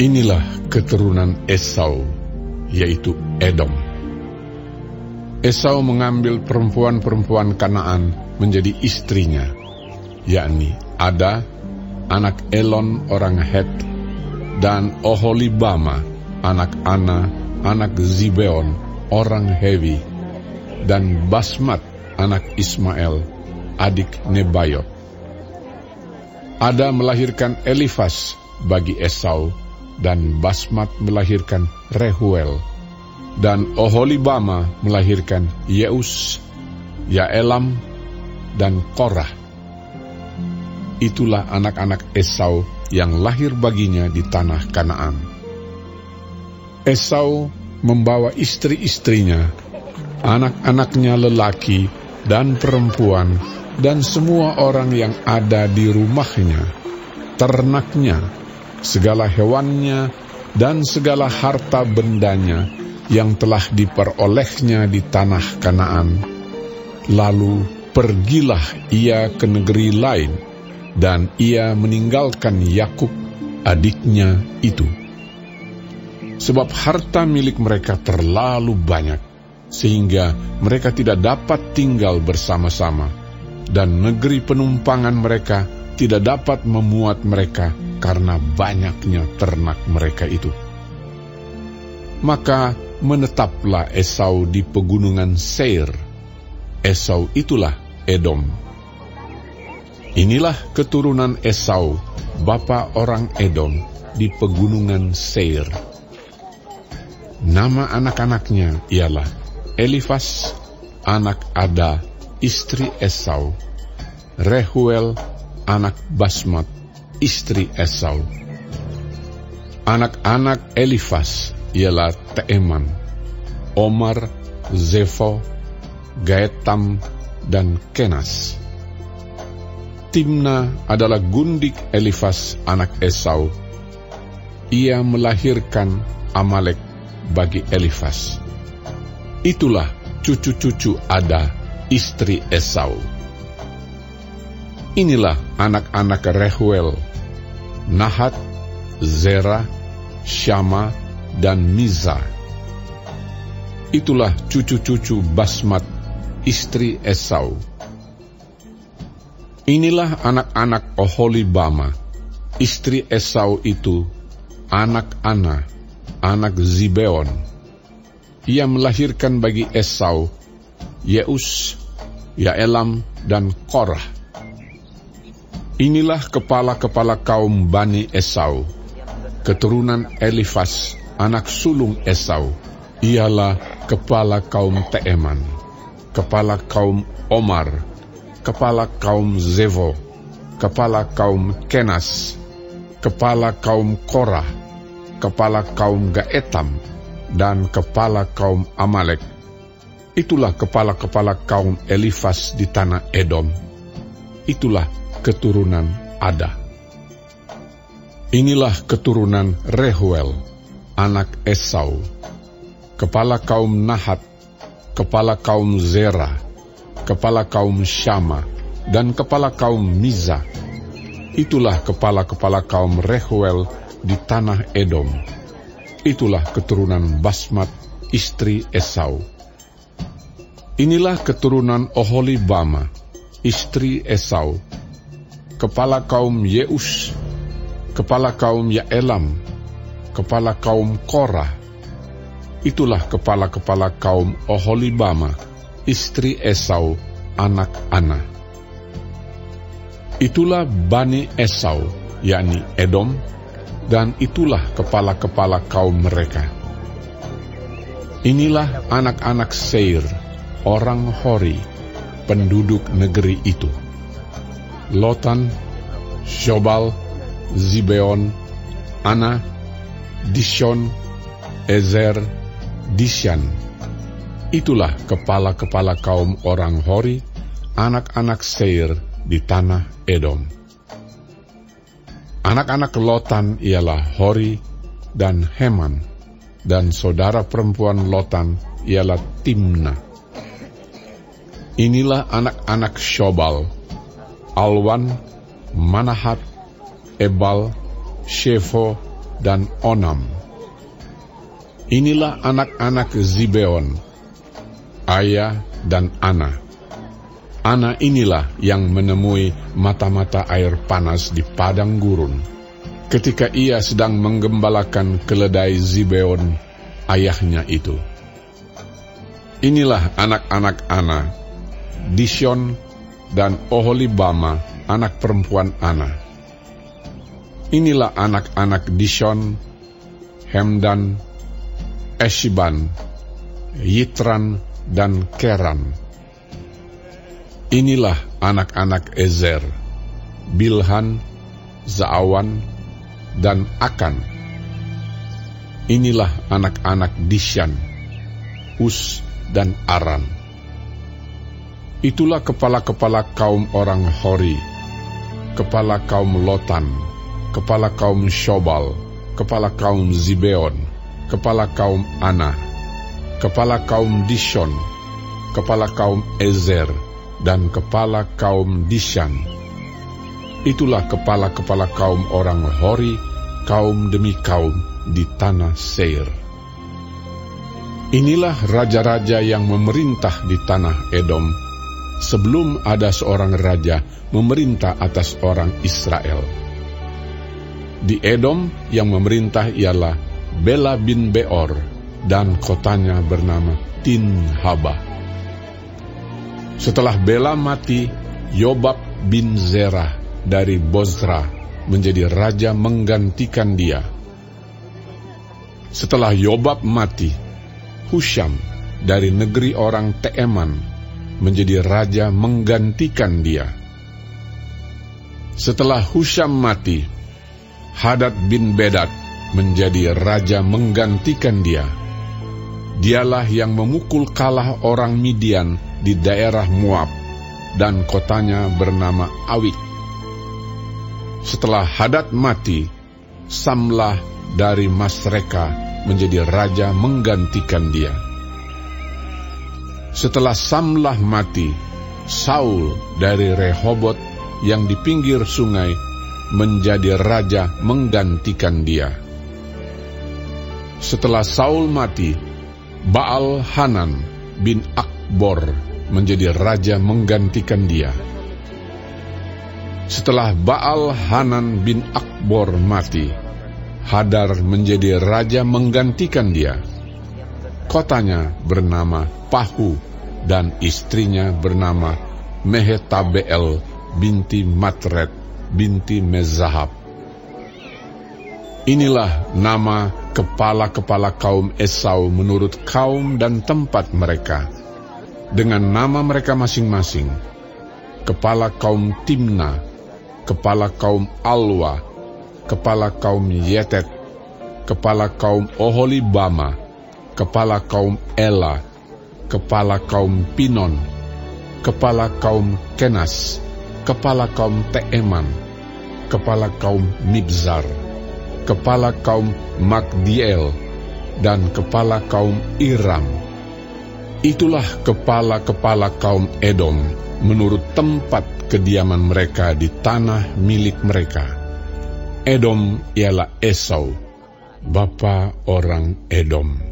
Inilah keturunan Esau, yaitu Edom. Esau mengambil perempuan-perempuan Kanaan menjadi istrinya, yakni Ada, anak Elon orang Het, dan Oholibama, anak Ana, anak Zibeon, orang Hewi, dan Basmat, anak Ismael, adik Nebayot. Ada melahirkan Elifas bagi Esau, dan Basmat melahirkan Rehuel, dan Oholibama melahirkan Yeus, Yaelam, dan Korah. Itulah anak-anak Esau yang lahir baginya di tanah Kanaan. Esau membawa istri-istrinya, anak-anaknya lelaki dan perempuan, dan semua orang yang ada di rumahnya, ternaknya, segala hewannya, dan segala harta bendanya yang telah diperolehnya di tanah Kanaan. Lalu pergilah ia ke negeri lain, dan ia meninggalkan Yakub, adiknya itu. Sebab harta milik mereka terlalu banyak, sehingga mereka tidak dapat tinggal bersama-sama dan negeri penumpangan mereka tidak dapat memuat mereka karena banyaknya ternak mereka itu. Maka menetaplah Esau di pegunungan Seir. Esau itulah Edom. Inilah keturunan Esau, bapa orang Edom, di pegunungan Seir. Nama anak-anaknya ialah Elifas, anak Ada, istri Esau, Rehuel, anak Basmat, istri Esau. Anak-anak Elifas ialah Teeman, Omar, Zefo, Gaetam, dan Kenas. Timna adalah gundik Elifas anak Esau. Ia melahirkan Amalek bagi Elifas. Itulah cucu-cucu Ada istri Esau. Inilah anak-anak Rehuel, Nahat, Zera, Syama, dan Miza. Itulah cucu-cucu Basmat, istri Esau. Inilah anak-anak Oholibama, istri Esau itu, anak Ana, anak Zibeon. Ia melahirkan bagi Esau Yeus, Yaelam, dan Korah. Inilah kepala-kepala kaum Bani Esau, keturunan Elifas, anak sulung Esau. Ialah kepala kaum Teeman, kepala kaum Omar, kepala kaum Zevo, kepala kaum Kenas, kepala kaum Korah, kepala kaum Gaetam, dan kepala kaum Amalek Itulah kepala-kepala kaum Elifas di tanah Edom. Itulah keturunan Ada. Inilah keturunan Rehuel, anak Esau, kepala kaum Nahat, kepala kaum Zera, kepala kaum Syama, dan kepala kaum Miza. Itulah kepala-kepala kaum Rehuel di tanah Edom. Itulah keturunan Basmat, istri Esau Inilah keturunan Oholibama, istri Esau, kepala kaum Yeus, kepala kaum Yaelam, kepala kaum Korah. Itulah kepala-kepala kaum Oholibama, istri Esau, anak Ana. Itulah Bani Esau, yakni Edom, dan itulah kepala-kepala kaum mereka. Inilah anak-anak Seir, orang Hori, penduduk negeri itu. Lotan, Shobal, Zibeon, Ana, Dishon, Ezer, Dishan. Itulah kepala-kepala kaum orang Hori, anak-anak Seir di tanah Edom. Anak-anak Lotan ialah Hori dan Heman, dan saudara perempuan Lotan ialah Timna. Inilah anak-anak Shobal, Alwan, Manahat, Ebal, Shefo, dan Onam. Inilah anak-anak Zibeon, Ayah dan Ana. Ana inilah yang menemui mata-mata air panas di padang gurun. Ketika ia sedang menggembalakan keledai Zibeon, ayahnya itu. Inilah anak-anak Ana, Dishon dan Oholibama, anak perempuan Ana. Inilah anak-anak Dishon, Hemdan, Eshiban, Yitran, dan Keran. Inilah anak-anak Ezer, Bilhan, Zaawan, dan Akan. Inilah anak-anak Dishan, Us, dan Aran. Itulah kepala-kepala kaum orang Hori, kepala kaum Lotan, kepala kaum Shobal, kepala kaum Zibeon, kepala kaum Ana, kepala kaum Dishon, kepala kaum Ezer, dan kepala kaum Dishan. Itulah kepala-kepala kaum orang Hori, kaum demi kaum di tanah Seir. Inilah raja-raja yang memerintah di tanah Edom, sebelum ada seorang raja memerintah atas orang Israel. Di Edom yang memerintah ialah Bela bin Beor, dan kotanya bernama Tinhaba. Setelah Bela mati, Yobab bin Zerah dari Bozra menjadi raja menggantikan dia. Setelah Yobab mati, Husham dari negeri orang Teeman menjadi raja menggantikan dia. Setelah Husham mati, Hadad bin Bedad menjadi raja menggantikan dia. Dialah yang memukul kalah orang Midian di daerah Moab, dan kotanya bernama Awik. Setelah Hadad mati, Samlah dari Masreka menjadi raja menggantikan dia. Setelah Samlah mati, Saul dari Rehobot yang di pinggir sungai menjadi raja menggantikan dia. Setelah Saul mati, Baal Hanan bin Akbor menjadi raja menggantikan dia. Setelah Baal Hanan bin Akbor mati, Hadar menjadi raja menggantikan dia. Kotanya bernama Pahu dan istrinya bernama Mehetabel binti Matret binti Mezahab. Inilah nama kepala-kepala kaum Esau menurut kaum dan tempat mereka, dengan nama mereka masing-masing, kepala kaum Timna, kepala kaum Alwa, kepala kaum Yetet, kepala kaum Oholibama, kepala kaum Ela, kepala kaum Pinon, kepala kaum Kenas, kepala kaum Teeman, kepala kaum Mibzar, kepala kaum Magdiel, dan kepala kaum Iram. Itulah kepala-kepala kaum Edom menurut tempat kediaman mereka di tanah milik mereka. Edom ialah Esau, bapa orang Edom.